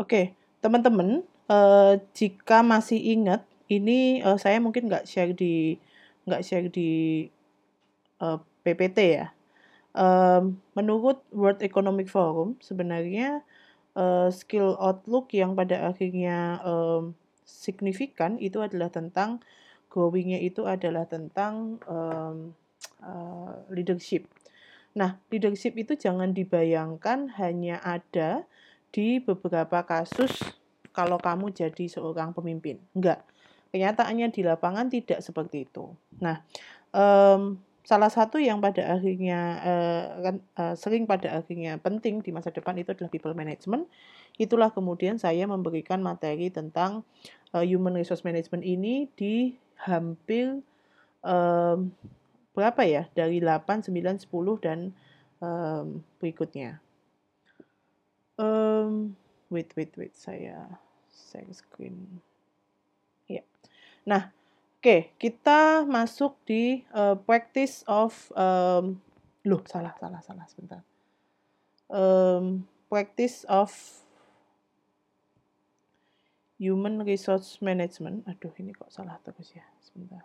Oke, teman-teman, uh, jika masih ingat, ini uh, saya mungkin nggak share di nggak share di uh, PPT ya. Um, menurut World Economic Forum, sebenarnya uh, skill outlook yang pada akhirnya um, signifikan itu adalah tentang growingnya itu adalah tentang um, uh, leadership. Nah, leadership itu jangan dibayangkan hanya ada di beberapa kasus kalau kamu jadi seorang pemimpin. Enggak. Kenyataannya di lapangan tidak seperti itu. Nah, um, salah satu yang pada akhirnya uh, kan, uh, sering pada akhirnya penting di masa depan itu adalah people management. Itulah kemudian saya memberikan materi tentang uh, human resource management ini di hampir um, berapa ya? Dari 8, 9, 10 dan um, berikutnya. Um, wait, wait, wait, saya share screen. Ya. Nah, oke, okay, kita masuk di uh, practice of um, loh, salah, salah, salah sebentar. Um, practice of human resource management. Aduh, ini kok salah terus ya. Sebentar.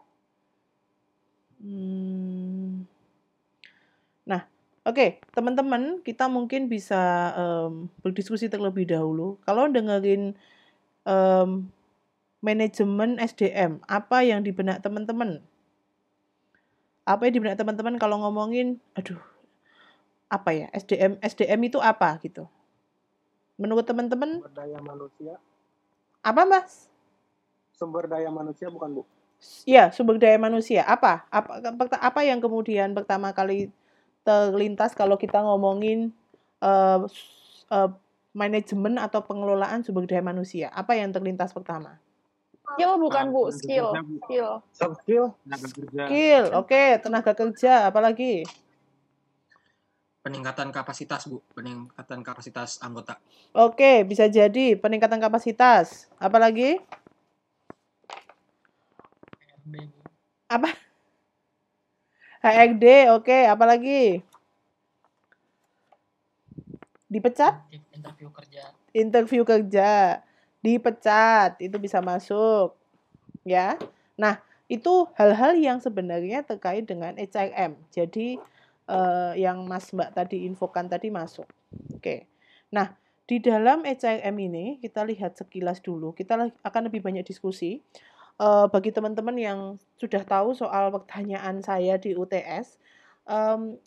Hmm. Oke, teman-teman, kita mungkin bisa um, berdiskusi terlebih dahulu. Kalau dengerin um, manajemen SDM, apa yang di benak teman-teman? Apa yang di benak teman-teman kalau ngomongin, aduh, apa ya SDM? SDM itu apa gitu? Menurut teman-teman? Sumber daya manusia. Apa, Mas? Sumber daya manusia bukan, Bu? Ya, sumber daya manusia. Apa? Apa apa yang kemudian pertama kali terlintas kalau kita ngomongin uh, uh, manajemen atau pengelolaan sumber daya manusia? Apa yang terlintas pertama? Skill bukan Bu, skill. Skill. skill. Skill, oke, okay. tenaga kerja, apalagi? Peningkatan kapasitas, Bu. Peningkatan kapasitas anggota. Oke, okay, bisa jadi peningkatan kapasitas. Apalagi? Apa? HRD, oke, okay. apalagi? Dipecat? Interview kerja. Interview kerja. Dipecat, itu bisa masuk. Ya. Nah, itu hal-hal yang sebenarnya terkait dengan HRM. Jadi uh, yang Mas Mbak tadi infokan tadi masuk. Oke. Okay. Nah, di dalam HRM ini kita lihat sekilas dulu. Kita akan lebih banyak diskusi uh, bagi teman-teman yang sudah tahu soal pertanyaan saya di UTS, um,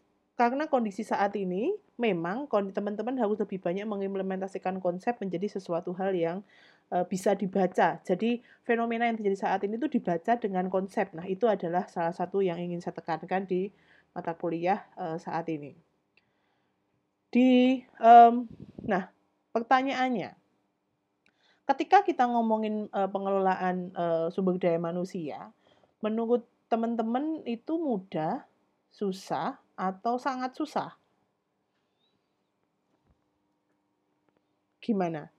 karena kondisi saat ini memang teman-teman harus lebih banyak mengimplementasikan konsep menjadi sesuatu hal yang uh, bisa dibaca. Jadi fenomena yang terjadi saat ini itu dibaca dengan konsep. Nah itu adalah salah satu yang ingin saya tekankan di mata kuliah uh, saat ini. Di um, nah pertanyaannya ketika kita ngomongin uh, pengelolaan uh, sumber daya manusia, menurut teman-teman itu mudah, susah, atau sangat susah? Gimana?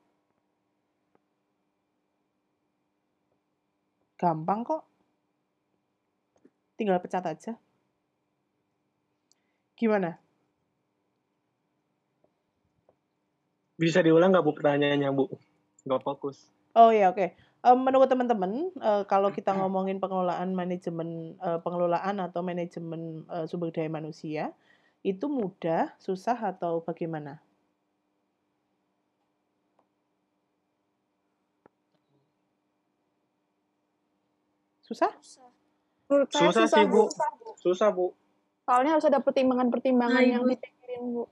Gampang kok. Tinggal pecat aja. Gimana? Bisa diulang nggak Bu pertanyaannya Bu? Nggak fokus. Oh ya oke. Okay. Um, menurut teman-teman, uh, kalau kita ngomongin pengelolaan manajemen uh, pengelolaan atau manajemen uh, sumber daya manusia, itu mudah, susah atau bagaimana? Susah? Susah, susah, susah sih bu. Susah bu. Soalnya harus ada pertimbangan-pertimbangan nah, yang dipikirin bu.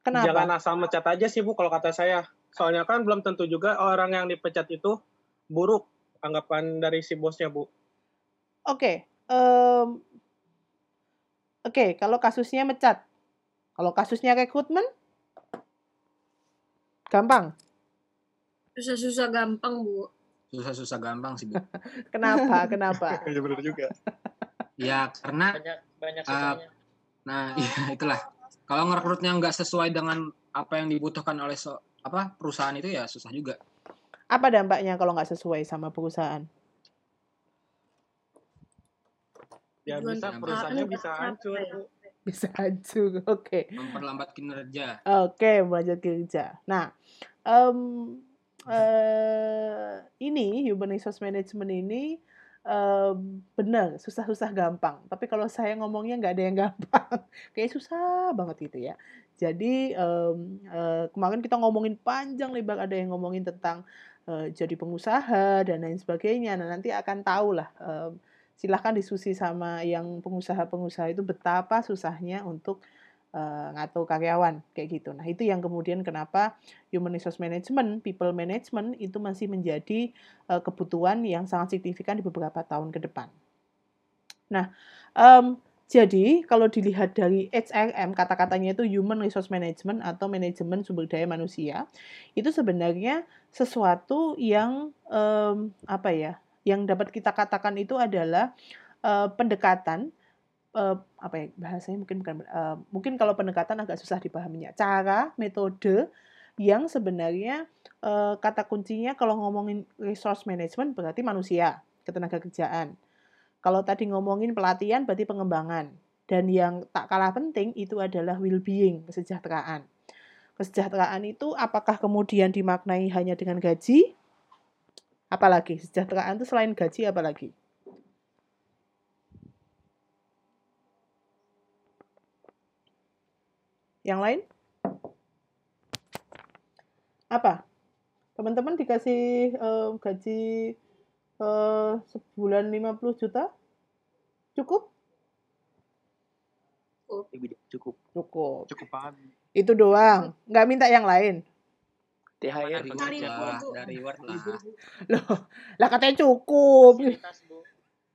Kenapa? Jangan asal mecat aja sih bu kalau kata saya. Soalnya kan belum tentu juga orang yang dipecat itu buruk anggapan dari si bosnya, Bu. Oke. Okay. Um, Oke, okay, kalau kasusnya mecat. Kalau kasusnya rekrutmen gampang. Susah-susah gampang, Bu. Susah-susah gampang sih, Bu. kenapa? Kenapa? ya benar juga. Ya, karena banyak banyak uh, Nah, iya itulah. Kalau ngerekrutnya nggak sesuai dengan apa yang dibutuhkan oleh so apa perusahaan itu ya susah juga. Apa dampaknya kalau nggak sesuai sama perusahaan? Ya bisa perusahaannya bisa hancur. Bisa hancur, oke. Okay. Memperlambat kinerja. Oke, okay, memperlambat kinerja. Nah, um, uh, ini human resource management ini um, benar susah-susah gampang. Tapi kalau saya ngomongnya nggak ada yang gampang, kayak susah banget gitu ya. Jadi um, uh, kemarin kita ngomongin panjang lebar, ada yang ngomongin tentang uh, jadi pengusaha dan lain sebagainya. Nah nanti akan tahu lah. Um, silahkan diskusi sama yang pengusaha-pengusaha itu betapa susahnya untuk uh, ngatur karyawan kayak gitu. Nah itu yang kemudian kenapa human resource management, people management itu masih menjadi uh, kebutuhan yang sangat signifikan di beberapa tahun ke depan. Nah um, jadi kalau dilihat dari HRM kata-katanya itu human resource management atau manajemen sumber daya manusia itu sebenarnya sesuatu yang um, apa ya yang dapat kita katakan itu adalah uh, pendekatan uh, apa ya bahasanya mungkin bukan uh, mungkin kalau pendekatan agak susah dipahaminya. Cara metode yang sebenarnya uh, kata kuncinya kalau ngomongin resource management berarti manusia ketenaga kerjaan kalau tadi ngomongin pelatihan berarti pengembangan dan yang tak kalah penting itu adalah well-being kesejahteraan kesejahteraan itu apakah kemudian dimaknai hanya dengan gaji Apalagi sejahteraan itu selain gaji apalagi? Yang lain? Apa? Teman-teman dikasih uh, gaji uh, sebulan 50 juta? Cukup? Cukup. Cukup. Cukup banget. Itu doang. Nggak minta yang lain. THR dari dari Word lah. Loh, lah katanya cukup.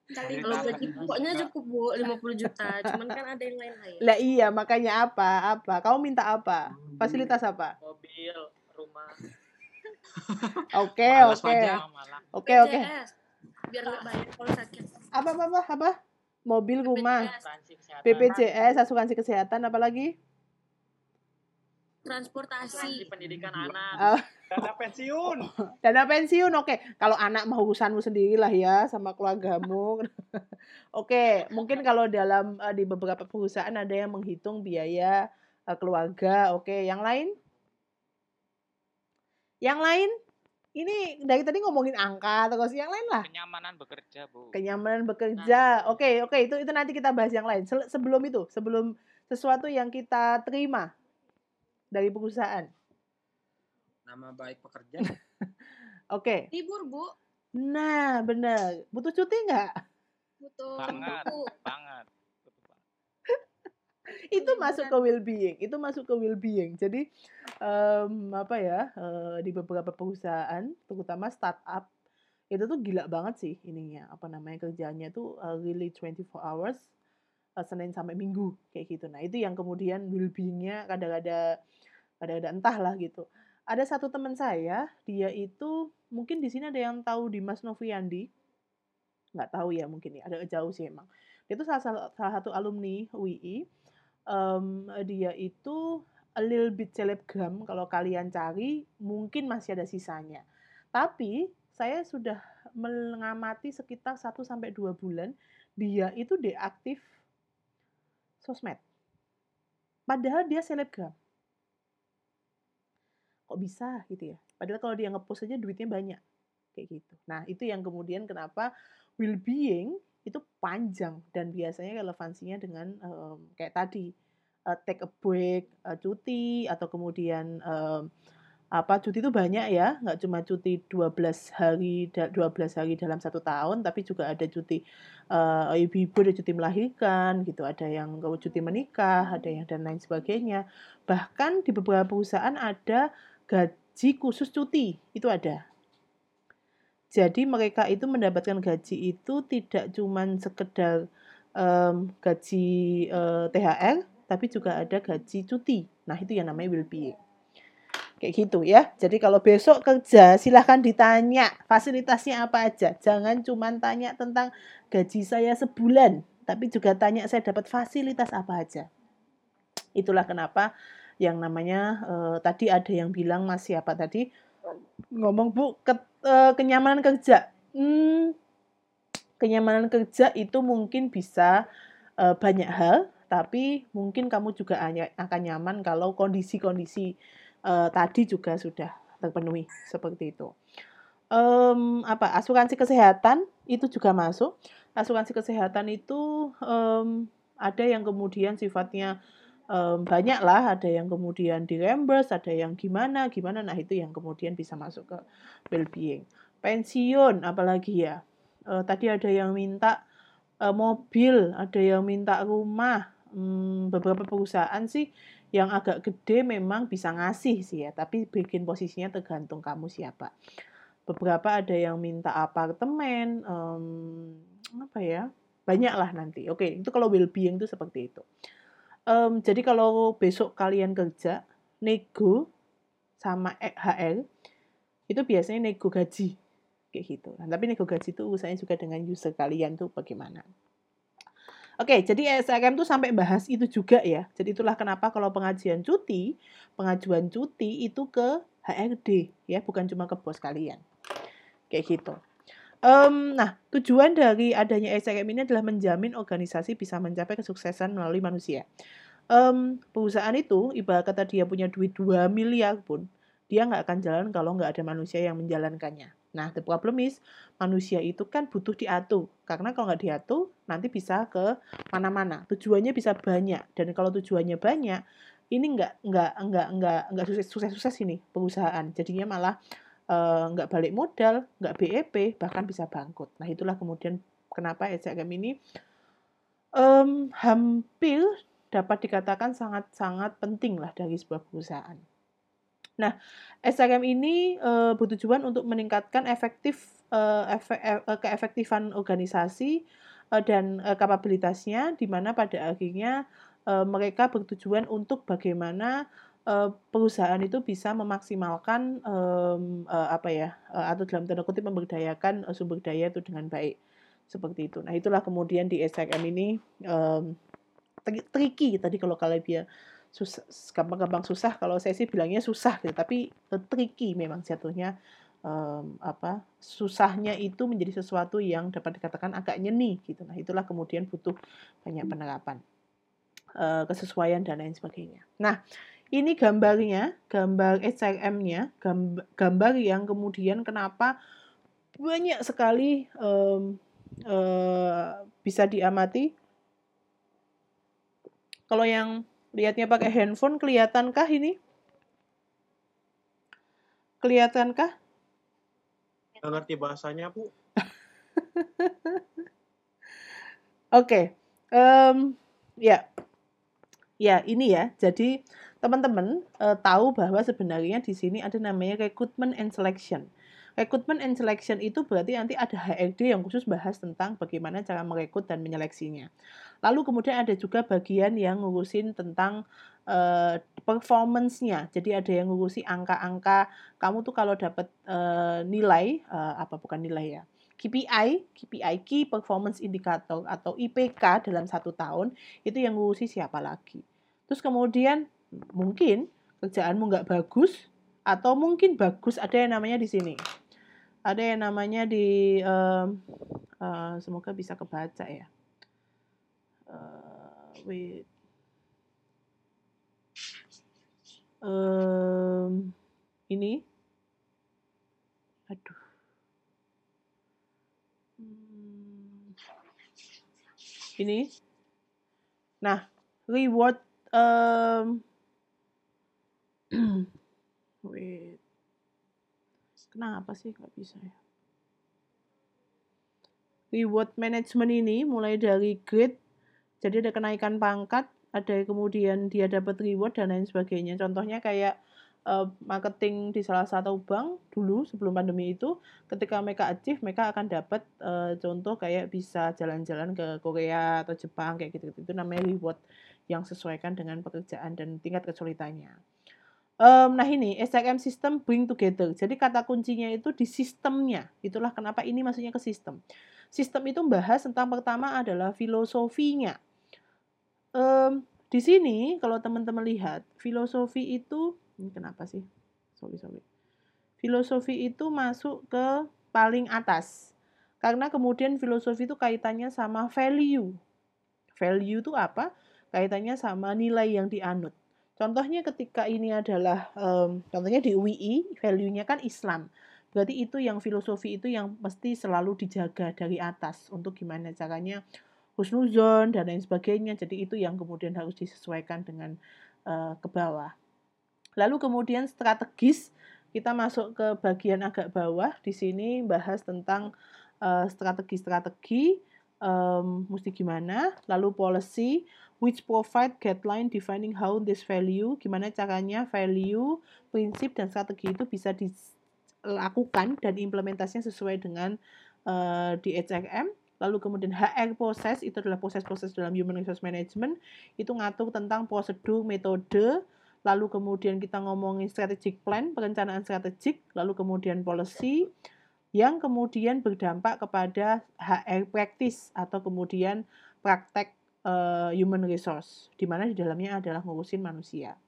Kalau gaji pokoknya cukup bu 50 juta, cuman kan ada yang lain-lain. Lah iya, makanya apa? Apa? Kamu minta apa? Fasilitas apa? Mobil, rumah. Oke, oke. Oke, oke. Biar bayar kalau sakit. Apa apa apa? apa? Mobil, rumah, BPJS, asuransi kesehatan, apa lagi? transportasi pendidikan anak uh, dana pensiun dana pensiun oke okay. kalau anak mau urusanmu sendiri lah ya sama keluargamu oke okay. mungkin kalau dalam uh, di beberapa perusahaan ada yang menghitung biaya uh, keluarga oke okay. yang lain yang lain ini dari tadi ngomongin angka terus yang lain lah kenyamanan bekerja bu kenyamanan bekerja oke okay, oke okay. itu itu nanti kita bahas yang lain sebelum itu sebelum sesuatu yang kita terima dari perusahaan? Nama baik pekerja. Oke. Okay. Libur, Bu. Nah, benar. Butuh cuti nggak? Butuh. Banget, banget. Itu masuk ke well-being, itu masuk ke well-being. Jadi um, apa ya uh, di beberapa perusahaan, terutama startup, itu tuh gila banget sih ininya apa namanya kerjanya tuh uh, really 24 hours uh, Senin sampai Minggu kayak gitu. Nah itu yang kemudian well-beingnya kadang-kadang ada-ada entahlah gitu. Ada satu teman saya, dia itu mungkin di sini ada yang tahu Dimas Noviandi, nggak tahu ya mungkin ya, ada jauh sih emang. Dia itu salah, salah satu alumni UI. Um, dia itu a little bit selebgram kalau kalian cari mungkin masih ada sisanya. Tapi saya sudah mengamati sekitar 1 sampai 2 bulan dia itu deaktif sosmed. Padahal dia selebgram kok bisa gitu ya padahal kalau dia ngepost aja duitnya banyak kayak gitu nah itu yang kemudian kenapa well being itu panjang dan biasanya relevansinya dengan um, kayak tadi uh, take a break uh, cuti atau kemudian um, apa cuti itu banyak ya nggak cuma cuti 12 hari 12 hari dalam satu tahun tapi juga ada cuti uh, ibu-ibu ada cuti melahirkan gitu ada yang cuti menikah ada yang dan lain sebagainya bahkan di beberapa perusahaan ada gaji khusus cuti itu ada. Jadi mereka itu mendapatkan gaji itu tidak cuma sekedar um, gaji uh, THR, tapi juga ada gaji cuti. Nah itu yang namanya well-being. Kayak gitu ya. Jadi kalau besok kerja silahkan ditanya fasilitasnya apa aja. Jangan cuma tanya tentang gaji saya sebulan, tapi juga tanya saya dapat fasilitas apa aja. Itulah kenapa yang namanya uh, tadi ada yang bilang Mas siapa tadi ngomong Bu ke, uh, kenyamanan kerja. Hmm, kenyamanan kerja itu mungkin bisa uh, banyak hal, tapi mungkin kamu juga akan nyaman kalau kondisi-kondisi uh, tadi juga sudah terpenuhi seperti itu. Um, apa asuransi kesehatan itu juga masuk. Asuransi kesehatan itu um, ada yang kemudian sifatnya um, banyak lah, ada yang kemudian di reimburse, ada yang gimana gimana. Nah itu yang kemudian bisa masuk ke well-being. Pensiun apalagi ya. Uh, tadi ada yang minta uh, mobil, ada yang minta rumah. Hmm, beberapa perusahaan sih yang agak gede memang bisa ngasih sih ya, tapi bikin posisinya tergantung kamu siapa. Beberapa ada yang minta apartemen, um, apa ya, banyak lah nanti. Oke, itu kalau well-being itu seperti itu. Um, jadi kalau besok kalian kerja, nego sama HR, itu biasanya nego gaji kayak gitu. Nah, tapi nego gaji itu urusannya juga dengan user kalian tuh bagaimana. Oke, jadi SRM tuh sampai bahas itu juga ya. Jadi itulah kenapa kalau pengajian cuti, pengajuan cuti itu ke HRD ya, bukan cuma ke bos kalian. Kayak gitu. Um, nah, tujuan dari adanya SRM ini adalah menjamin organisasi bisa mencapai kesuksesan melalui manusia. Um, perusahaan itu, ibarat kata dia punya duit 2 miliar pun, dia nggak akan jalan kalau nggak ada manusia yang menjalankannya. Nah, the problem is manusia itu kan butuh diatur. Karena kalau nggak diatur, nanti bisa ke mana-mana. Tujuannya bisa banyak. Dan kalau tujuannya banyak, ini nggak nggak nggak nggak nggak sukses sukses sukses ini perusahaan. Jadinya malah nggak balik modal, nggak BEP, bahkan bisa bangkrut. Nah, itulah kemudian kenapa SCM ini um, hampir dapat dikatakan sangat-sangat penting lah dari sebuah perusahaan. Nah, SRM ini uh, bertujuan untuk meningkatkan efektif uh, efe, uh, keefektifan organisasi uh, dan uh, kapabilitasnya, di mana pada akhirnya uh, mereka bertujuan untuk bagaimana uh, perusahaan itu bisa memaksimalkan um, uh, apa ya uh, atau dalam tanda kutip memberdayakan uh, sumber daya itu dengan baik. Seperti itu. Nah itulah kemudian di SRM ini um, tricky tadi kalau kalian dia susah gampang-gampang susah. Kalau saya sih bilangnya susah gitu tapi uh, tricky memang jatuhnya um, apa susahnya itu menjadi sesuatu yang dapat dikatakan agak nyeni gitu. Nah itulah kemudian butuh banyak penerapan uh, kesesuaian dan lain sebagainya. Nah ini gambarnya gambar SRM-nya gambar, gambar yang kemudian kenapa banyak sekali um, uh, bisa diamati kalau yang Lihatnya pakai handphone, kelihatankah ini? Kelihatankah? Nggak ngerti bahasanya, Bu. Oke. okay. Um, ya. Ya, ini ya. Jadi, teman-teman uh, tahu bahwa sebenarnya di sini ada namanya recruitment and selection. Recruitment and selection itu berarti nanti ada HRD yang khusus bahas tentang bagaimana cara merekrut dan menyeleksinya. Lalu kemudian ada juga bagian yang ngurusin tentang uh, performance-nya. Jadi ada yang ngurusi angka-angka kamu tuh kalau dapat uh, nilai uh, apa bukan nilai ya. KPI, KPI Key Performance Indicator atau IPK dalam satu tahun itu yang ngurusi siapa lagi. Terus kemudian mungkin kerjaanmu nggak bagus atau mungkin bagus ada yang namanya di sini ada yang namanya di um, uh, semoga bisa kebaca ya. Uh, wait. Um, ini, aduh. Ini. Nah, reward um, wait Kenapa sih nggak bisa ya? Reward management ini mulai dari grade, jadi ada kenaikan pangkat, ada kemudian dia dapat reward dan lain sebagainya. Contohnya kayak uh, marketing di salah satu bank dulu sebelum pandemi itu, ketika mereka achieve, mereka akan dapat uh, contoh kayak bisa jalan-jalan ke Korea atau Jepang kayak gitu-gitu. Itu namanya reward yang sesuaikan dengan pekerjaan dan tingkat kesulitannya. Um, nah ini SRM system bring together. Jadi kata kuncinya itu di sistemnya. Itulah kenapa ini maksudnya ke sistem. Sistem itu membahas tentang pertama adalah filosofinya. Um, di sini kalau teman-teman lihat filosofi itu ini kenapa sih? Sorry sorry. Filosofi itu masuk ke paling atas. Karena kemudian filosofi itu kaitannya sama value. Value itu apa? Kaitannya sama nilai yang dianut. Contohnya ketika ini adalah um, contohnya di UII value-nya kan Islam. Berarti itu yang filosofi itu yang mesti selalu dijaga dari atas untuk gimana caranya husnuzon dan lain sebagainya. Jadi itu yang kemudian harus disesuaikan dengan uh, ke bawah. Lalu kemudian strategis kita masuk ke bagian agak bawah. Di sini bahas tentang uh, strategi-strategi um, mesti gimana, lalu policy which provide guideline defining how this value, gimana caranya value, prinsip, dan strategi itu bisa dilakukan dan implementasinya sesuai dengan uh, di HRM. Lalu kemudian HR proses, itu adalah proses-proses dalam Human Resource Management, itu ngatur tentang prosedur, metode, lalu kemudian kita ngomongin strategic plan, perencanaan strategik, lalu kemudian policy, yang kemudian berdampak kepada HR practice atau kemudian praktek uh, human resource, di mana di dalamnya adalah ngurusin manusia.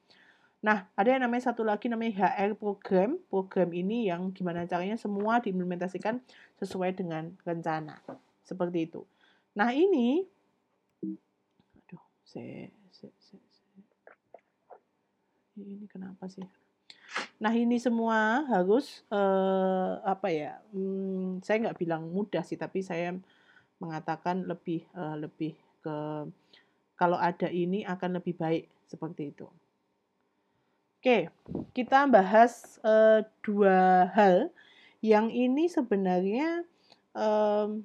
Nah, ada yang namanya satu lagi namanya HR program. Program ini yang gimana caranya semua diimplementasikan sesuai dengan rencana. Seperti itu. Nah, ini aduh, saya, saya, saya. ini kenapa sih? Nah, ini semua harus eh, apa ya? Hmm, saya nggak bilang mudah sih, tapi saya mengatakan lebih eh, lebih ke kalau ada ini akan lebih baik seperti itu. Oke, kita bahas uh, dua hal yang ini sebenarnya um,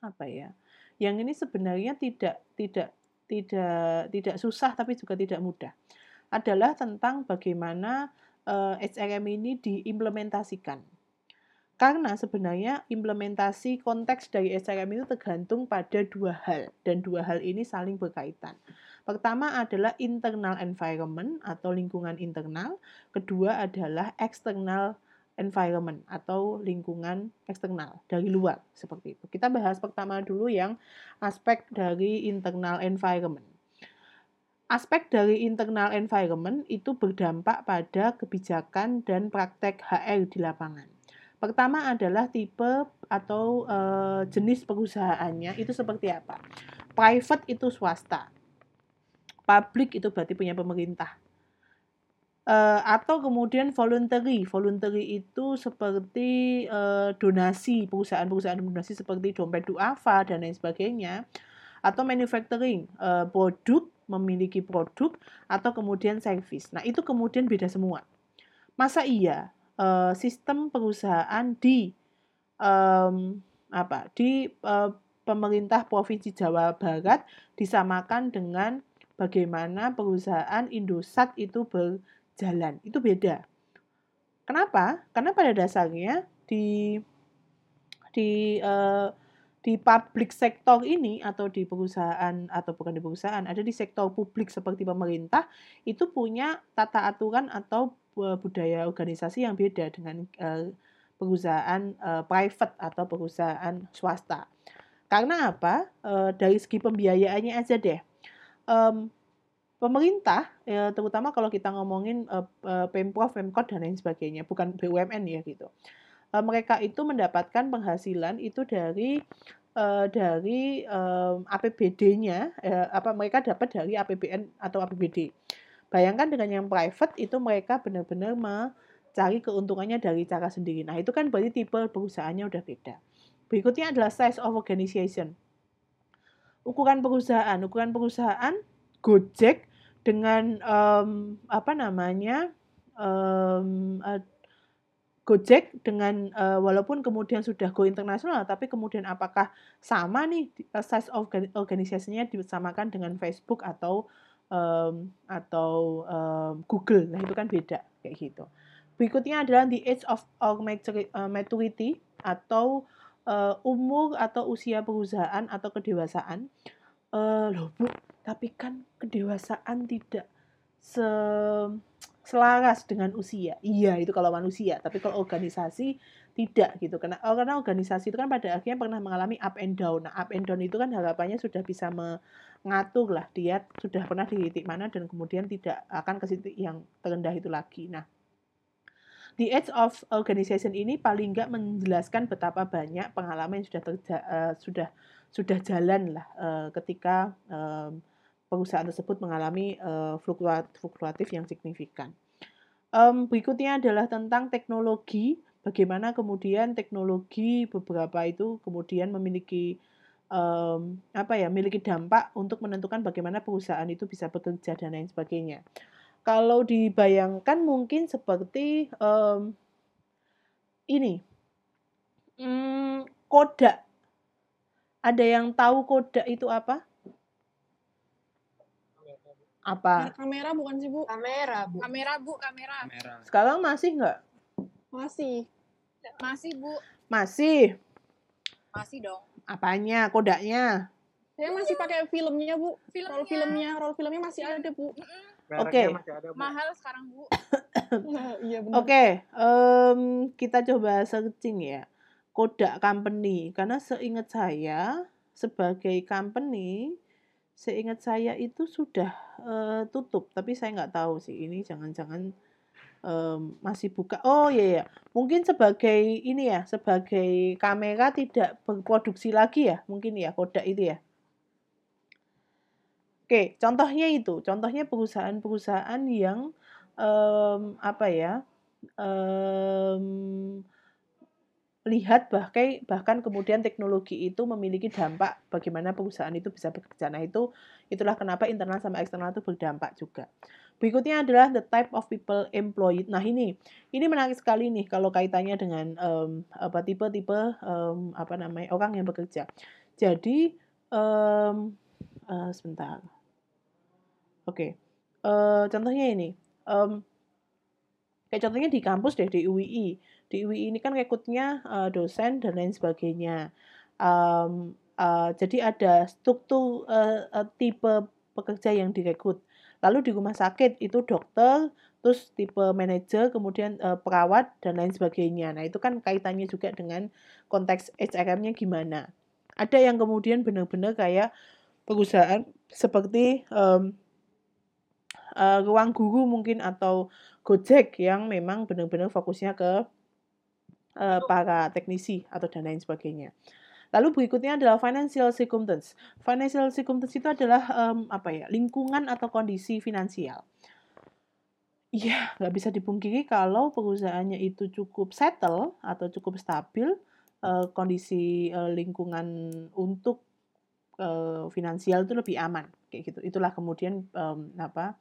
apa ya? Yang ini sebenarnya tidak tidak tidak tidak susah tapi juga tidak mudah. Adalah tentang bagaimana uh, eh, HRM ini diimplementasikan. Karena sebenarnya implementasi konteks dari SRM itu tergantung pada dua hal, dan dua hal ini saling berkaitan. Pertama adalah internal environment atau lingkungan internal, kedua adalah external environment atau lingkungan eksternal dari luar seperti itu. Kita bahas pertama dulu yang aspek dari internal environment. Aspek dari internal environment itu berdampak pada kebijakan dan praktek HR di lapangan. Pertama adalah tipe atau e, jenis perusahaannya itu seperti apa. Private itu swasta. Public itu berarti punya pemerintah. E, atau kemudian voluntary. Voluntary itu seperti e, donasi, perusahaan-perusahaan donasi seperti dompet duafa dan lain sebagainya. Atau manufacturing, e, produk, memiliki produk, atau kemudian service. Nah, itu kemudian beda semua. Masa iya uh, sistem perusahaan di um, apa di uh, pemerintah provinsi Jawa Barat disamakan dengan bagaimana perusahaan Indosat itu berjalan itu beda. Kenapa? Karena pada dasarnya di di uh, di public sektor ini atau di perusahaan atau bukan di perusahaan ada di sektor publik seperti pemerintah itu punya tata aturan atau budaya organisasi yang beda dengan uh, perusahaan uh, private atau perusahaan swasta. Karena apa? Uh, dari segi pembiayaannya aja deh. Um, pemerintah, ya, terutama kalau kita ngomongin uh, pemprov, pemkot dan lain sebagainya, bukan BUMN ya gitu. Uh, mereka itu mendapatkan penghasilan itu dari uh, dari um, APBD-nya, uh, apa mereka dapat dari APBN atau APBD. Bayangkan dengan yang private itu mereka benar-benar mencari keuntungannya dari cara sendiri. Nah, itu kan berarti tipe perusahaannya udah beda. Berikutnya adalah size of organization. Ukuran perusahaan, ukuran perusahaan Gojek dengan um, apa namanya um, uh, Gojek dengan uh, walaupun kemudian sudah go internasional, tapi kemudian apakah sama nih size of organisasinya disamakan dengan Facebook atau um, atau um, Google. Nah, itu kan beda kayak gitu. Berikutnya adalah the age of uh, maturity atau uh, umur atau usia perusahaan atau kedewasaan. Uh, loh Bu, tapi kan kedewasaan tidak se selaras dengan usia. Iya, itu kalau manusia. Tapi kalau organisasi tidak gitu. Karena oh, karena organisasi itu kan pada akhirnya pernah mengalami up and down. Nah, up and down itu kan harapannya sudah bisa mengatur lah dia sudah pernah di titik mana dan kemudian tidak akan ke titik yang terendah itu lagi. Nah, The Edge of Organization ini paling nggak menjelaskan betapa banyak pengalaman yang sudah terja, uh, sudah sudah jalan lah uh, ketika um, perusahaan tersebut mengalami uh, fluktuatif yang signifikan. Um, berikutnya adalah tentang teknologi, bagaimana kemudian teknologi beberapa itu kemudian memiliki um, apa ya, memiliki dampak untuk menentukan bagaimana perusahaan itu bisa bekerja dan lain sebagainya. Kalau dibayangkan mungkin seperti um, ini, hmm, kodak. Ada yang tahu kodak itu apa? Apa? Kamera bukan sih, Bu? Kamera, Bu. Kamera, Bu, kamera. Kamera. Sekarang masih nggak? Masih. Masih, Bu. Masih. Masih dong. Apanya? Kodaknya? Saya masih pakai filmnya, Bu. Filmnya. Roll filmnya, roll filmnya masih ada, Bu. Oke. Bu. Mahal sekarang, Bu. Nah, iya benar. Oke, em, kita coba searching ya. Kodak Company, karena seingat saya sebagai company, seingat saya itu sudah eh, tutup, tapi saya nggak tahu sih ini jangan-jangan em, masih buka. Oh iya ya, mungkin sebagai ini ya, sebagai kamera tidak berproduksi lagi ya, mungkin ya Kodak itu ya. Oke, contohnya itu, contohnya perusahaan-perusahaan yang em, apa ya, em, lihat bahkan bahkan kemudian teknologi itu memiliki dampak bagaimana perusahaan itu bisa bekerja. Nah itu itulah kenapa internal sama eksternal itu berdampak juga. Berikutnya adalah the type of people employed. Nah ini ini menarik sekali nih kalau kaitannya dengan em, apa tipe-tipe em, apa namanya orang yang bekerja. Jadi em, eh, sebentar. Oke, Eh, contohnya ini. Em, kayak contohnya di kampus deh di UII di UII ini kan rekrutnya eh, dosen dan lain sebagainya Em, eh, jadi ada struktur eh, eh, tipe pekerja yang direkrut lalu di rumah sakit itu dokter terus tipe manajer kemudian eh, perawat dan lain sebagainya nah itu kan kaitannya juga dengan konteks HRM-nya gimana ada yang kemudian benar-benar kayak perusahaan seperti em, eh, ruang guru mungkin atau Gojek yang memang benar-benar fokusnya ke eh, para teknisi atau dan lain sebagainya. Lalu berikutnya adalah financial circumstance. Financial circumstance itu adalah em, apa ya lingkungan atau kondisi finansial. Iya, nggak bisa dipungkiri kalau perusahaannya itu cukup settle atau cukup stabil, eh, kondisi eh, lingkungan untuk eh, finansial itu lebih aman kayak gitu. Itulah kemudian em, apa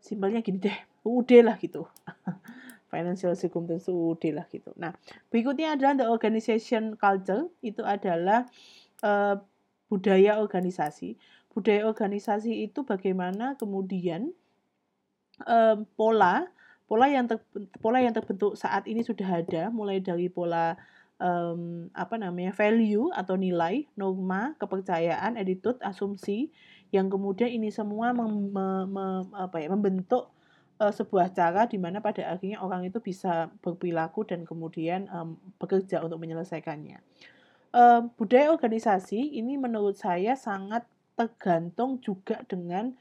simpelnya gini deh, UUD lah gitu. Financial circumstance UUD lah gitu. Nah, berikutnya adalah the organization culture, itu adalah eh, budaya organisasi. Budaya organisasi itu bagaimana kemudian em, pola pola yang ter, pola yang terbentuk saat ini sudah ada, mulai dari pola em, apa namanya value atau nilai, norma, kepercayaan, attitude, asumsi, yang kemudian ini semua mem- me- me- apa ya, membentuk eh, sebuah cara di mana pada akhirnya orang itu bisa berperilaku dan kemudian em, bekerja untuk menyelesaikannya. Em, budaya organisasi ini menurut saya sangat tergantung juga dengan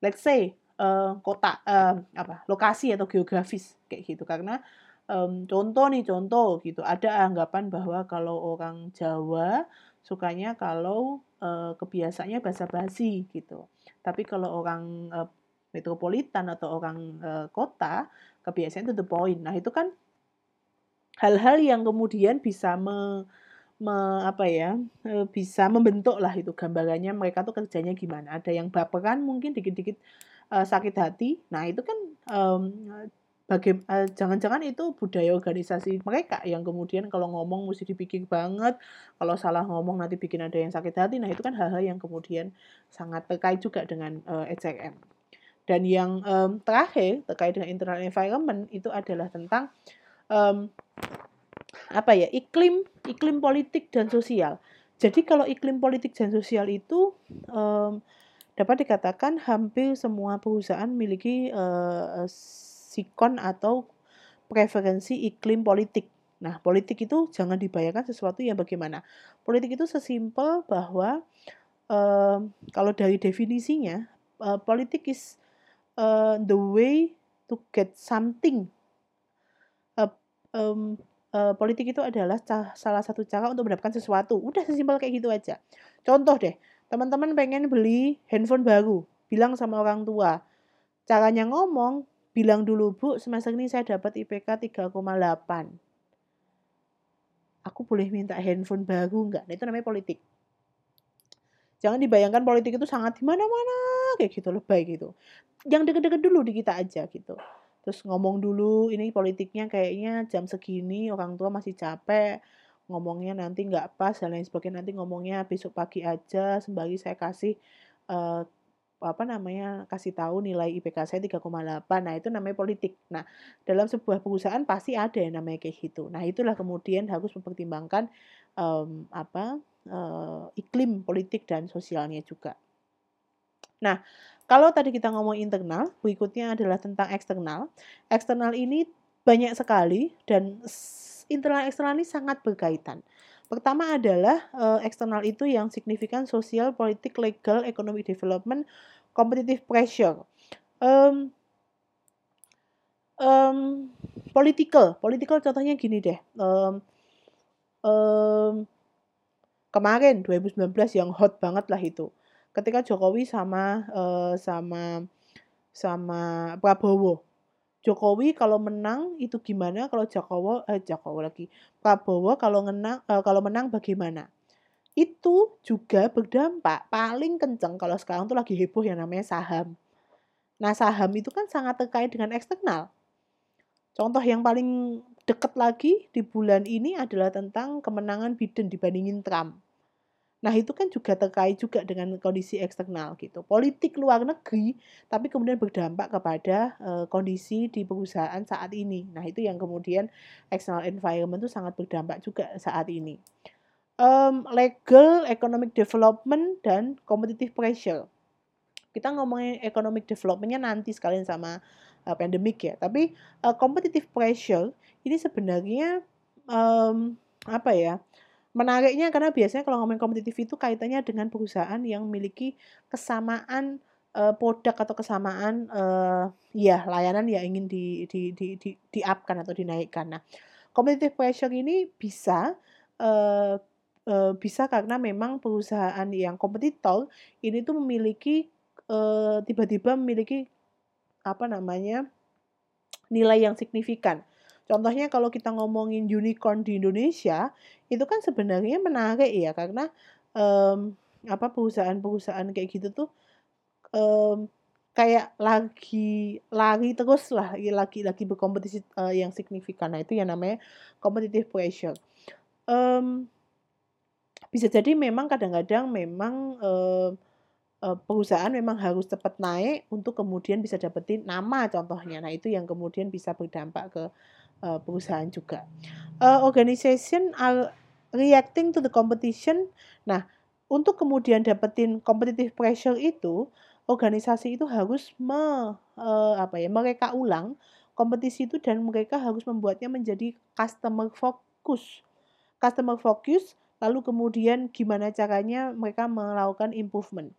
let's say eh, kota eh, apa lokasi atau geografis kayak gitu karena em, contoh nih contoh gitu ada anggapan bahwa kalau orang Jawa sukanya kalau eh, kebiasaannya basa-basi gitu tapi kalau orang eh, metropolitan atau orang eh, kota kebiasaan to the point. Nah itu kan hal-hal yang kemudian bisa me, me- apa ya eh, bisa membentuk lah itu gambarannya mereka tuh kerjanya gimana. Ada yang baperan mungkin dikit-dikit eh, sakit hati. Nah itu kan eh, jangan-jangan itu budaya organisasi mereka yang kemudian kalau ngomong mesti dipikir banget. Kalau salah ngomong nanti bikin ada yang sakit hati. Nah itu kan hal-hal yang kemudian sangat terkait juga dengan eh, HRM dan yang em, terakhir terkait dengan internal environment itu adalah tentang em, apa ya iklim iklim politik dan sosial. Jadi kalau iklim politik dan sosial itu em, dapat dikatakan hampir semua perusahaan memiliki eh, sikon atau preferensi iklim politik. Nah, politik itu jangan dibayangkan sesuatu yang bagaimana. Politik itu sesimpel bahwa em, kalau dari definisinya eh, politik is eh, the way to get something. Eh, em, eh, politik itu adalah salah satu cara untuk mendapatkan sesuatu. Udah sesimpel kayak gitu aja. Contoh deh, teman-teman pengen beli handphone baru, bilang sama orang tua. Caranya ngomong, bilang dulu, Bu, semester ini saya dapat IPK 3,8. Aku boleh minta handphone baru nggak? Nah, itu namanya politik. Jangan dibayangkan politik itu sangat di mana-mana kayak gitu lebay gitu. Yang deket-deket dulu di kita aja gitu. Terus ngomong dulu ini politiknya kayaknya jam segini orang tua masih capek ngomongnya nanti nggak pas dan lain sebagainya nanti ngomongnya besok pagi aja sembari saya kasih eh, apa namanya kasih tahu nilai IPK saya 3,8 nah itu namanya politik nah dalam sebuah perusahaan pasti ada yang namanya kayak gitu nah itulah kemudian harus mempertimbangkan em, apa eh, iklim politik dan sosialnya juga nah kalau tadi kita ngomong internal berikutnya adalah tentang eksternal eksternal ini banyak sekali dan internal eksternal ini sangat berkaitan Pertama adalah eh, eksternal itu yang signifikan sosial, politik, legal, economic development, competitive pressure. Em, em, political, political contohnya gini deh. Em, em, kemarin 2019 yang hot banget lah itu. Ketika Jokowi sama eh, sama sama Prabowo. Jokowi kalau menang itu gimana? Kalau Jokowi eh Jokowi lagi. Prabowo kalau menang eh, kalau menang bagaimana? Itu juga berdampak paling kenceng kalau sekarang tuh lagi heboh yang namanya saham. Nah, saham itu kan sangat terkait dengan eksternal. Contoh yang paling dekat lagi di bulan ini adalah tentang kemenangan Biden dibandingin Trump. Nah, itu kan juga terkait juga dengan kondisi eksternal gitu. Politik luar negeri tapi kemudian berdampak kepada eh, kondisi di perusahaan saat ini. Nah, itu yang kemudian external environment itu sangat berdampak juga saat ini. Em, legal, economic development, dan competitive pressure. Kita ngomongin economic developmentnya nanti sekalian sama eh, pandemic ya. Tapi eh, competitive pressure ini sebenarnya em, apa ya? Menariknya karena biasanya kalau ngomongin kompetitif itu kaitannya dengan perusahaan yang memiliki kesamaan eh, produk atau kesamaan eh, ya layanan yang ingin di di di di, di upkan atau dinaikkan. Nah, competitive pressure ini bisa eh, eh, bisa karena memang perusahaan yang kompetitor ini tuh memiliki tiba-tiba memiliki apa namanya nilai yang signifikan. Contohnya kalau kita ngomongin unicorn di Indonesia, itu kan sebenarnya menarik ya karena em, apa perusahaan-perusahaan kayak gitu tuh em, kayak lagi lari terus lah lagi lagi berkompetisi eh, yang signifikan. Nah, itu yang namanya competitive pressure. Em, bisa jadi memang kadang-kadang memang em, eh, perusahaan memang harus cepat naik untuk kemudian bisa dapetin nama contohnya. Nah, itu yang kemudian bisa berdampak ke eh, perusahaan juga. Eh, organization are reacting to the competition. Nah, untuk kemudian dapetin competitive pressure itu, organisasi itu harus me, eh, apa ya, mereka ulang kompetisi itu dan mereka harus membuatnya menjadi customer focus. Customer focus, lalu kemudian gimana caranya mereka melakukan improvement.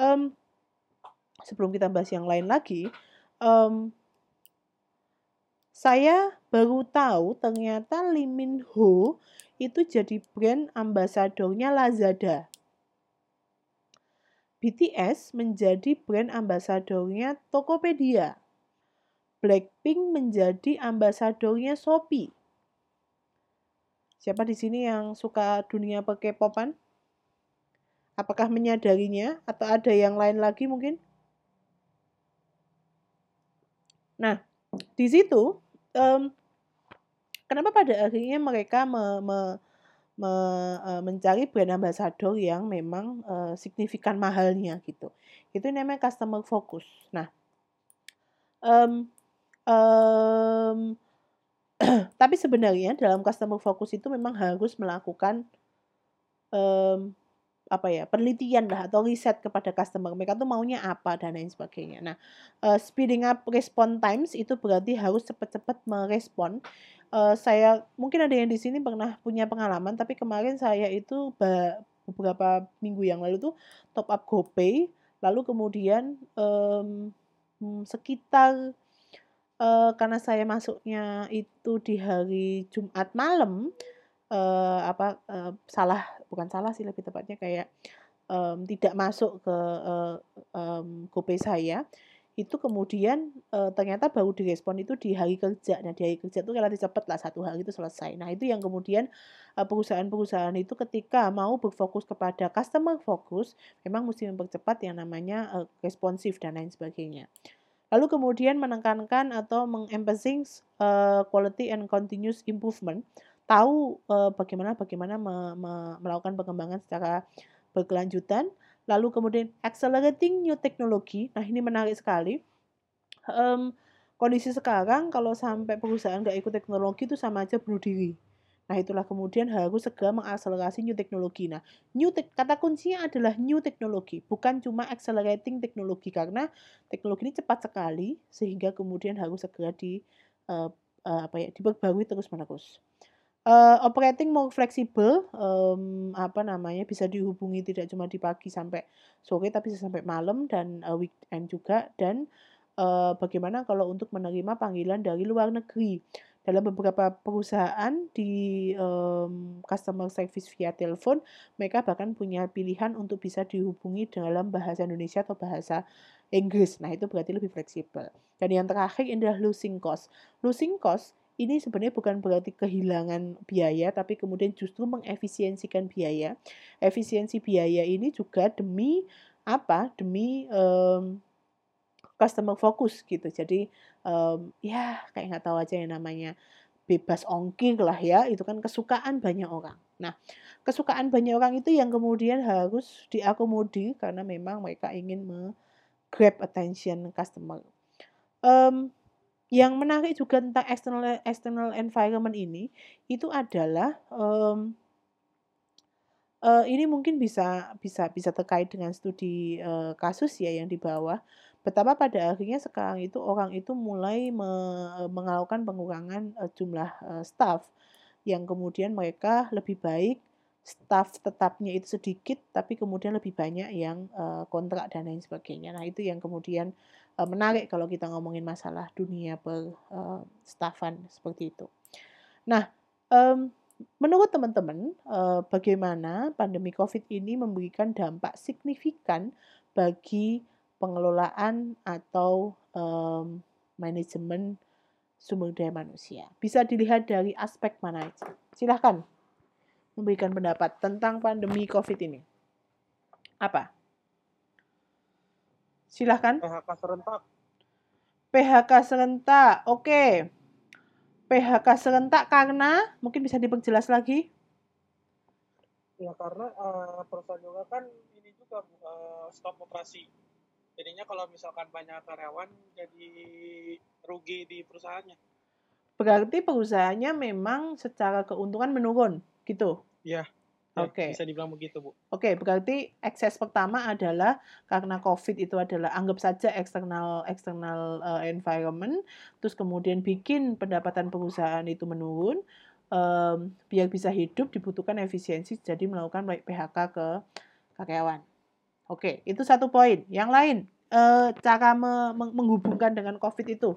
Em, sebelum kita bahas yang lain lagi, em, saya baru tahu ternyata Lee Min Ho itu jadi brand ambasadornya Lazada. BTS menjadi brand ambasadornya Tokopedia. Blackpink menjadi ambasadornya Shopee. Siapa di sini yang suka dunia K-popan? Apakah menyadarinya atau ada yang lain lagi mungkin? Nah, di situ em, kenapa pada akhirnya mereka me- me- me- eh, mencari brand ambassador yang memang eh, signifikan mahalnya gitu. Itu namanya customer focus. Nah, em, em, tapi sebenarnya dalam customer focus itu memang harus melakukan em, apa ya penelitian lah atau riset kepada customer mereka tuh maunya apa dan lain sebagainya. Nah, eh, speeding up response times itu berarti harus cepat-cepat merespon. Eh, saya mungkin ada yang di sini pernah punya pengalaman, tapi kemarin saya itu beberapa minggu yang lalu tuh top up GoPay, lalu kemudian em, hmm, sekitar eh, karena saya masuknya itu di hari Jumat malam, eh, apa eh, salah bukan salah sih lebih tepatnya kayak em, tidak masuk ke eh, em, GoPay saya itu kemudian eh, ternyata baru direspon itu di hari kerja. Nah, di hari kerja itu relatif cepat lah satu hari itu selesai. Nah, itu yang kemudian perusahaan-perusahaan itu ketika mau berfokus kepada customer focus, memang mesti mempercepat yang namanya eh, responsif dan lain sebagainya. Lalu kemudian menekankan atau mengemphasize eh, quality and continuous improvement, tahu eh, bagaimana bagaimana me- me- melakukan pengembangan secara berkelanjutan. Lalu kemudian accelerating new technology. Nah, ini menarik sekali. Em, kondisi sekarang kalau sampai perusahaan nggak ikut teknologi itu sama aja bunuh diri. Nah, itulah kemudian harus segera mengakselerasi new teknologi. Nah, new tek- kata kuncinya adalah new teknologi, bukan cuma accelerating teknologi karena teknologi ini cepat sekali sehingga kemudian harus segera di eh, apa ya diperbarui terus-menerus. Eh, operating more flexible, em, apa namanya bisa dihubungi tidak cuma di pagi sampai sore tapi bisa sampai malam dan eh, weekend juga dan eh, bagaimana kalau untuk menerima panggilan dari luar negeri dalam beberapa perusahaan di em, customer service via telepon mereka bahkan punya pilihan untuk bisa dihubungi dalam bahasa Indonesia atau bahasa Inggris. Nah, itu berarti lebih fleksibel. Dan yang terakhir adalah losing cost. Losing cost ini sebenarnya bukan berarti kehilangan biaya, tapi kemudian justru mengefisiensikan biaya. Efisiensi biaya ini juga demi apa? Demi em, customer focus gitu. Jadi em, ya kayak nggak tahu aja yang namanya bebas ongkir lah ya. Itu kan kesukaan banyak orang. Nah, kesukaan banyak orang itu yang kemudian harus diakomodir karena memang mereka ingin me-grab attention customer. Em, yang menarik juga tentang external external environment ini itu adalah em, eh, ini mungkin bisa bisa bisa terkait dengan studi eh, kasus ya yang di bawah betapa pada akhirnya sekarang itu orang itu mulai me- melakukan pengurangan eh, jumlah eh, staff yang kemudian mereka lebih baik staff tetapnya itu sedikit tapi kemudian lebih banyak yang eh, kontrak dan lain sebagainya. Nah, itu yang kemudian eh, menarik kalau kita ngomongin masalah dunia per eh, staffan seperti itu. Nah, em, menurut teman-teman, eh, bagaimana pandemi COVID ini memberikan dampak signifikan bagi pengelolaan atau em, manajemen sumber daya manusia? Bisa dilihat dari aspek mana aja. Silahkan memberikan pendapat tentang pandemi COVID ini. Apa? Silahkan. PHK serentak. PHK serentak. Oke. PHK serentak karena mungkin bisa diperjelas lagi. Ya karena eh, perusahaan juga kan ini juga Bu, eh, stop operasi. Jadinya kalau misalkan banyak karyawan jadi rugi di perusahaannya. Berarti perusahaannya memang secara keuntungan menurun, gitu. Ya, Oke. Bisa dibilang begitu, Bu. Oke, berarti ekses pertama adalah karena COVID itu adalah anggap saja eksternal eksternal eh, environment, terus kemudian bikin pendapatan perusahaan itu menurun, em, biar bisa hidup dibutuhkan efisiensi, jadi melakukan PHK ke karyawan. Oke, itu satu poin. Yang lain, eh, cara me- meng- menghubungkan dengan COVID itu.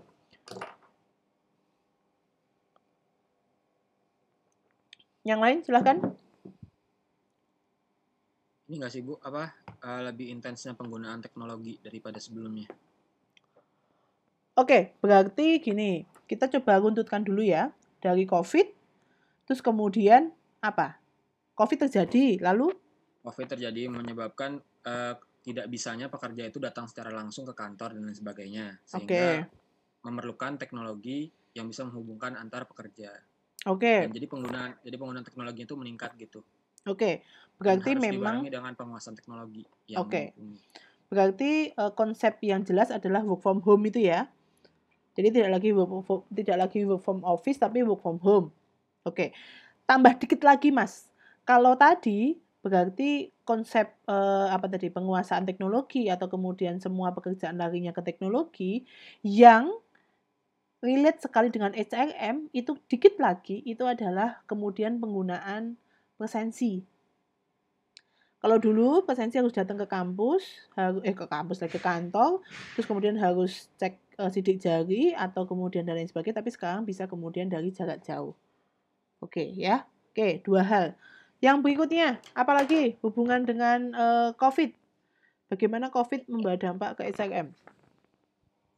Yang lain, silahkan. Ini nggak sih Bu, apa eh, lebih intensnya penggunaan teknologi daripada sebelumnya? Oke, berarti gini, kita coba runtutkan dulu ya, dari COVID, terus kemudian apa? COVID terjadi, lalu COVID terjadi menyebabkan eh, tidak bisanya pekerja itu datang secara langsung ke kantor dan lain sebagainya, sehingga memerlukan teknologi yang bisa menghubungkan antar pekerja. oke, Dan jadi penggunaan jadi penggunaan teknologi itu meningkat gitu. Oke. Dan Berarti harus memang dengan penguasaan teknologi Oke. mumpuni. berarti eh, konsep yang jelas adalah work from home itu ya. Jadi tidak lagi work from, tidak lagi work from office tapi work from home. Oke. Tambah dikit lagi, Mas. Kalau tadi berarti konsep eh, apa tadi penguasaan teknologi atau kemudian semua pekerjaan larinya ke teknologi yang relate sekali dengan HRM itu dikit lagi itu adalah kemudian penggunaan presensi. Kalau dulu presensi harus datang ke kampus, harus eh ke kampus lagi ke kantor, terus kemudian harus cek eh, sidik jari atau kemudian dan lain sebagainya, tapi sekarang bisa kemudian dari jarak jauh. Oke ya. Oke, dua hal. Yang berikutnya, apalagi hubungan dengan eh, COVID? Bagaimana COVID membawa dampak ke SRM?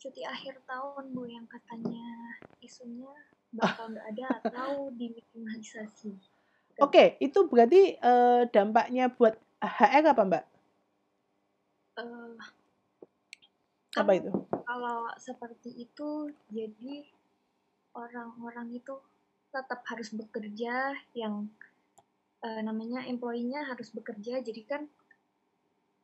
cuti akhir tahun bu yang katanya isunya bakal nggak ada atau diminimalisasi. Oke, itu berarti eh, dampaknya buat HR apa, Mbak? Eh, Apa itu? kalau seperti itu jadi orang-orang itu tetap harus bekerja yang eh, namanya employee-nya harus bekerja jadi kan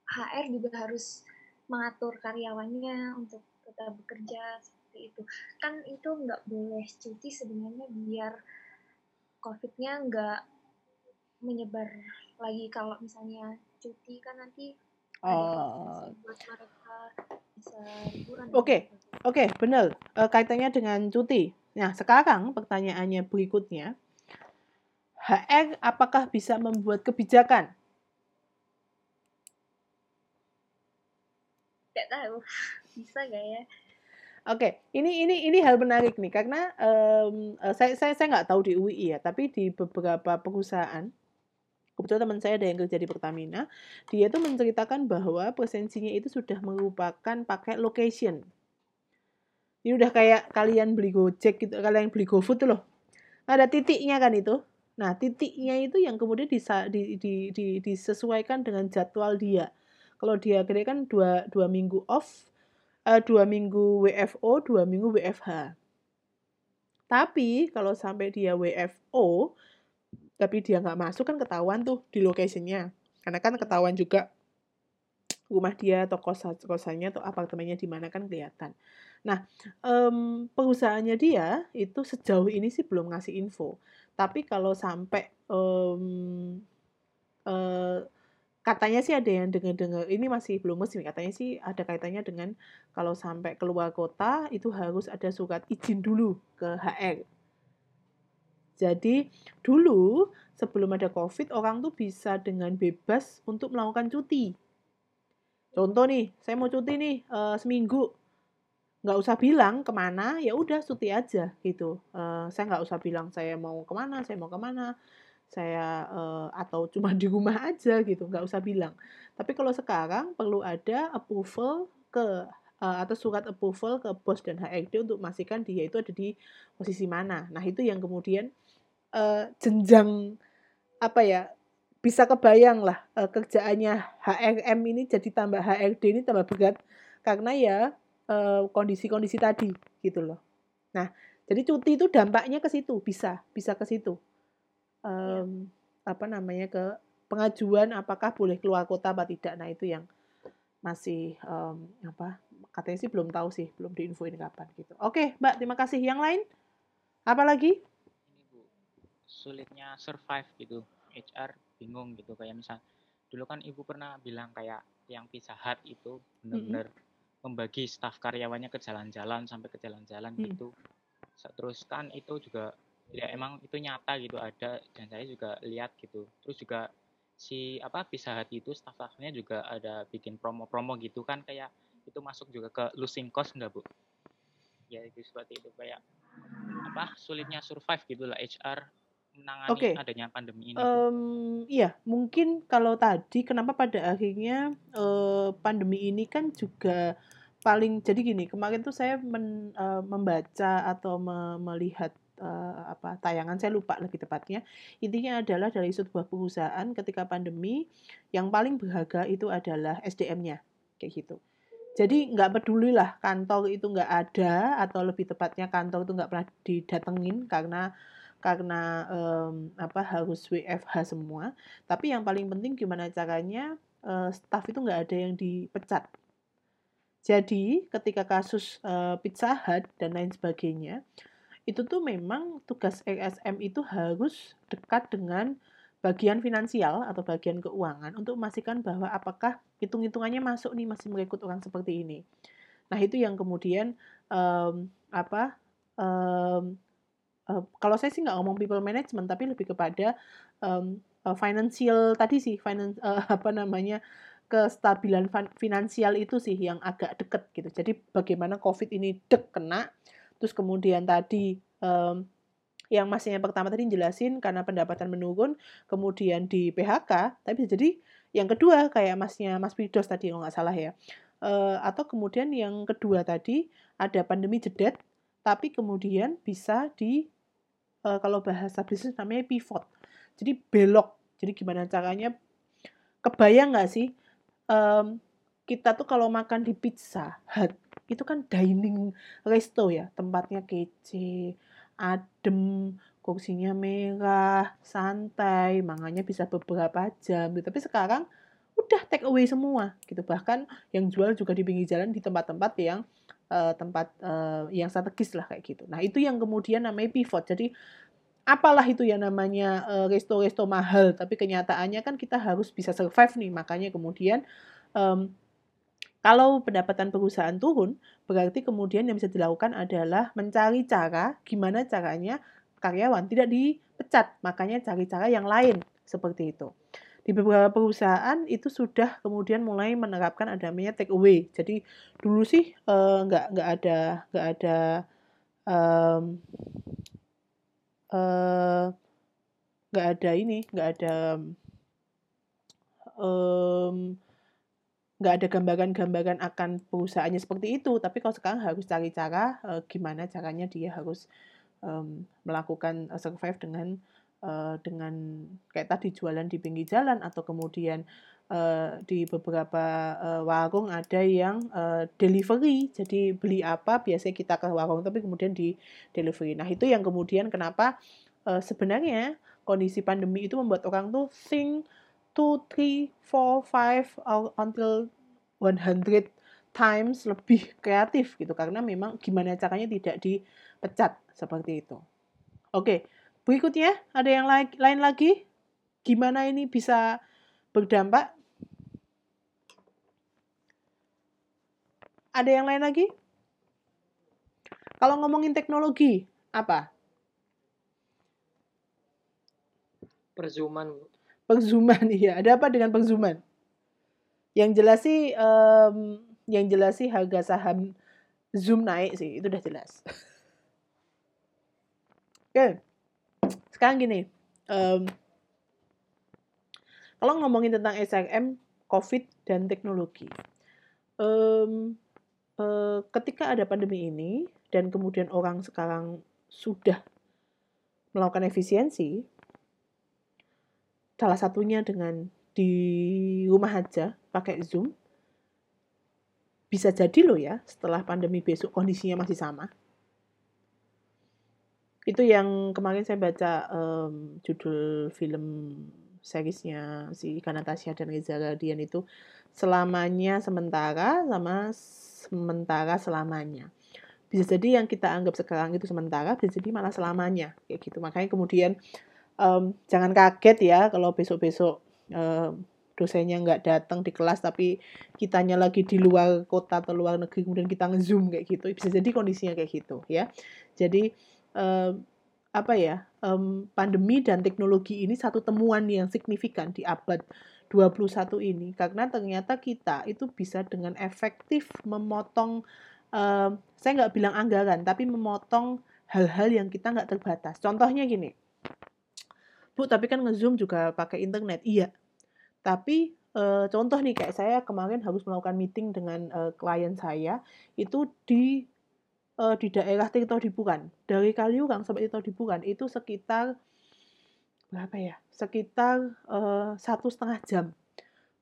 HR juga harus mengatur karyawannya untuk tetap bekerja seperti itu kan itu nggak boleh cuti sebenarnya biar COVID-nya nggak menyebar lagi kalau misalnya cuti kan nanti Oh, dan Oke, sebagainya. oke, benar. Eh, kaitannya dengan cuti. Nah, sekarang pertanyaannya berikutnya, HR apakah bisa membuat kebijakan? Nggak tahu bisa gak ya Oke, ini ini ini hal menarik nih karena eh, saya saya saya nggak tahu di UI ya, tapi di beberapa perusahaan, kebetulan teman saya ada yang kerja di Pertamina, dia itu menceritakan bahwa presensinya itu sudah merupakan pakai location. Ini udah kayak kalian beli Gojek gitu, kalian beli GoFood tuh loh. Ada titiknya kan itu. Nah, titiknya itu yang kemudian disa, di, di, di, disesuaikan dengan jadwal dia. Kalau dia kira kan dua, dua minggu off, eh, dua minggu WFO, dua minggu WFH. Tapi kalau sampai dia WFO, tapi dia nggak masuk kan ketahuan tuh di location-nya. Karena kan ketahuan juga rumah dia atau kos kosannya atau apartemennya di mana kan kelihatan. Nah, em, perusahaannya dia itu sejauh ini sih belum ngasih info. Tapi kalau sampai em, eh, katanya sih ada yang dengar-dengar ini masih belum resmi katanya sih ada kaitannya dengan kalau sampai keluar kota itu harus ada surat izin dulu ke HR. Jadi dulu sebelum ada COVID orang tuh bisa dengan bebas untuk melakukan cuti. Contoh nih, saya mau cuti nih eh, seminggu, nggak usah bilang ke mana, ya udah cuti aja gitu. Eh, saya nggak usah bilang saya mau ke mana, saya mau ke mana, saya eh, atau cuma di rumah aja gitu, nggak usah bilang. Tapi kalau sekarang perlu ada approval ke atau surat approval ke bos dan HRD untuk memastikan dia itu ada di posisi mana. Nah itu yang kemudian eh, jenjang apa ya bisa kebayang lah eh, kerjaannya HRM ini jadi tambah HRD ini tambah berat karena ya eh, kondisi-kondisi tadi gitu loh. Nah jadi cuti itu dampaknya ke situ bisa bisa ke situ Iya. Em, apa namanya ke pengajuan apakah boleh keluar kota apa tidak. Nah itu yang masih em, apa katanya sih belum tahu sih belum diinfoin kapan gitu. Oke Mbak terima kasih. Yang lain apa lagi? Sulitnya survive gitu. HR bingung gitu kayak misal dulu kan ibu pernah bilang kayak yang Pizza Hut itu benar-benar membagi staf karyawannya ke jalan-jalan sampai ke jalan-jalan Mm. gitu. Terus kan itu juga ya emang itu nyata gitu ada dan saya juga lihat gitu. Terus juga si apa Pizza Hut itu staf-stafnya juga ada bikin promo-promo gitu kan kayak itu masuk juga ke losing cost enggak bu? Ya itu seperti itu kayak apa sulitnya survive gitu lah HR menangani Oke. adanya pandemi ini Bu. Em, iya, mungkin kalau tadi kenapa pada akhirnya eh, pandemi ini kan juga paling jadi gini, kemarin tuh saya men- eh, membaca atau me- melihat eh, apa tayangan saya lupa lebih tepatnya. Intinya adalah dari sebuah perusahaan ketika pandemi yang paling berharga itu adalah SDM-nya kayak gitu. Jadi nggak peduli lah kantor itu nggak ada atau lebih tepatnya kantor itu nggak pernah didatengin karena karena em, apa harus WFH semua. Tapi yang paling penting gimana caranya eh, staff itu nggak ada yang dipecat. Jadi ketika kasus eh, Pizza Hut dan lain sebagainya, itu tuh memang tugas RSM itu harus dekat dengan bagian finansial atau bagian keuangan untuk memastikan bahwa apakah hitung-hitungannya masuk nih masih merekrut orang seperti ini. Nah itu yang kemudian em, apa em, kalau saya sih nggak ngomong people management tapi lebih kepada em, eh, financial tadi sih finance eh, apa namanya kestabilan fin- finansial itu sih yang agak deket gitu jadi bagaimana covid ini dek kena terus kemudian tadi em, yang masnya pertama tadi jelasin karena pendapatan menurun, kemudian di PHK, tapi jadi yang kedua kayak masnya Mas Fidos tadi kalau nggak salah ya. Eh, atau kemudian yang kedua tadi ada pandemi jedet, tapi kemudian bisa di eh, kalau bahasa bisnis namanya pivot. Jadi belok. Jadi gimana caranya? Kebayang nggak sih? em, kita tuh kalau makan di Pizza Hut itu kan dining resto ya, tempatnya kece, adem, kursinya merah, santai, mangannya bisa beberapa jam gitu. Tapi sekarang udah take away semua gitu. Bahkan yang jual juga di pinggir jalan di tempat-tempat yang eh, tempat eh, yang strategis lah kayak gitu. Nah, itu yang kemudian namanya pivot. Jadi apalah itu yang namanya eh, resto-resto mahal, tapi kenyataannya kan kita harus bisa survive nih. Makanya kemudian em, kalau pendapatan perusahaan turun, berarti kemudian yang bisa dilakukan adalah mencari cara gimana caranya karyawan tidak dipecat. Makanya cari cara yang lain seperti itu. Di beberapa perusahaan itu sudah kemudian mulai menerapkan ada namanya take away. Jadi dulu sih eh, nggak nggak ada nggak ada em, eh, nggak ada ini nggak ada em, nggak ada gambaran-gambaran akan perusahaannya seperti itu. Tapi kalau sekarang harus cari cara eh, gimana caranya dia harus em, melakukan survive dengan eh, dengan kayak tadi jualan di pinggir jalan atau kemudian eh, di beberapa eh, warung ada yang eh, delivery. Jadi beli apa biasanya kita ke warung tapi kemudian di delivery. Nah, itu yang kemudian kenapa eh, sebenarnya kondisi pandemi itu membuat orang tuh think two, three, four, five, or until 100 times lebih kreatif gitu karena memang gimana caranya tidak dipecat seperti itu. Oke, berikutnya ada yang lain, lagi? Gimana ini bisa berdampak? Ada yang lain lagi? Kalau ngomongin teknologi, apa? Perzuman, Bu. Pengzooman, iya. Ada apa dengan pengzooman? Yang jelas sih, em, yang jelas sih harga saham Zoom naik sih, itu udah jelas. Oke, sekarang gini, em, kalau ngomongin tentang SRM, COVID, dan teknologi, em, eh, ketika ada pandemi ini, dan kemudian orang sekarang sudah melakukan efisiensi, salah satunya dengan di rumah aja pakai Zoom, bisa jadi loh ya setelah pandemi besok kondisinya masih sama. Itu yang kemarin saya baca em, judul film seriesnya si Ika Natasha dan Reza Radian itu selamanya sementara sama sementara selamanya. Bisa jadi yang kita anggap sekarang itu sementara, bisa jadi malah selamanya kayak gitu. Makanya kemudian em, jangan kaget ya kalau besok-besok em, dosennya nggak datang di kelas tapi kitanya lagi di luar kota atau luar negeri kemudian kita nge-zoom kayak gitu bisa jadi kondisinya kayak gitu ya jadi em, apa ya em, pandemi dan teknologi ini satu temuan yang signifikan di abad 21 ini. Karena ternyata kita itu bisa dengan efektif memotong em, saya nggak bilang anggaran tapi memotong hal-hal yang kita nggak terbatas. Contohnya gini Bu tapi kan nge-zoom juga pakai internet. Iya. Tapi eh, contoh nih kayak saya kemarin harus melakukan meeting dengan eh, klien saya itu di eh, di daerah Tirto Dipuran. Dari Kaliurang sampai Tirto Dipuran itu sekitar berapa ya? Sekitar eh, satu setengah jam.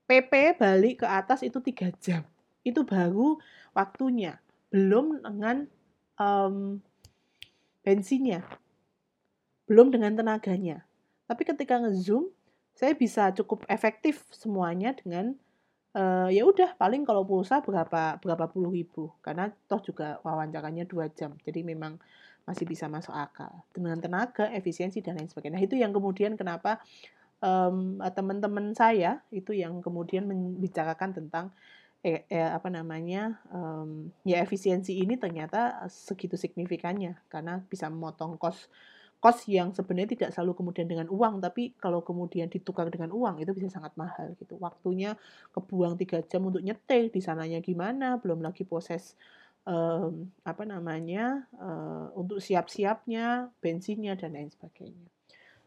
PP balik ke atas itu tiga jam. Itu baru waktunya. Belum dengan em, bensinnya. Belum dengan tenaganya. Tapi ketika nge-zoom saya bisa cukup efektif semuanya dengan eh, ya udah paling kalau pulsa berapa berapa puluh ribu. Karena toh juga wawancaranya dua jam jadi memang masih bisa masuk akal. Dengan tenaga efisiensi dan lain sebagainya. Nah itu yang kemudian kenapa em, teman-teman saya itu yang kemudian membicarakan tentang eh, eh, apa namanya em, ya efisiensi ini ternyata segitu signifikannya. Karena bisa memotong kos kos yang sebenarnya tidak selalu kemudian dengan uang tapi kalau kemudian ditukar dengan uang itu bisa sangat mahal gitu waktunya kebuang tiga jam untuk nyetir di sananya gimana belum lagi proses em, apa namanya eh, untuk siap-siapnya, bensinnya dan lain sebagainya.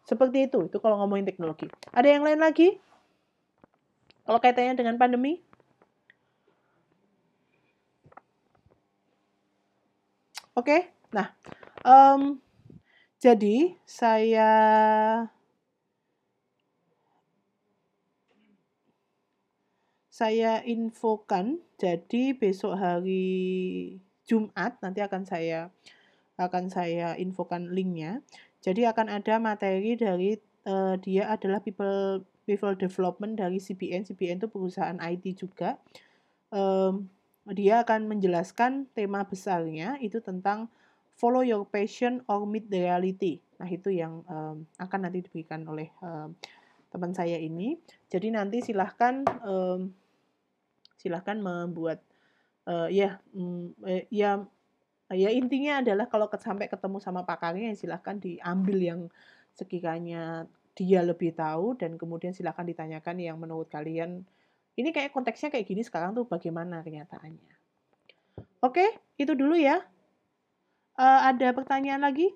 Seperti itu, itu kalau ngomongin teknologi. Ada yang lain lagi? Kalau kaitannya dengan pandemi? Oke, nah, em, jadi saya saya infokan, jadi besok hari Jumat nanti akan saya akan saya infokan linknya. Jadi akan ada materi dari eh, dia adalah people people development dari CBN. CBN itu perusahaan IT juga. Em, dia akan menjelaskan tema besarnya itu tentang follow your passion or meet the reality. Nah, itu yang em, akan nanti diberikan oleh em, teman saya ini. Jadi nanti silahkan em, silahkan membuat eh, ya mm, eh, ya ya intinya adalah kalau sampai ketemu sama pakarnya ya silahkan diambil yang sekiranya dia lebih tahu dan kemudian silahkan ditanyakan yang menurut kalian ini kayak konteksnya kayak gini sekarang tuh bagaimana kenyataannya. Oke, itu dulu ya. Eh, ada pertanyaan lagi?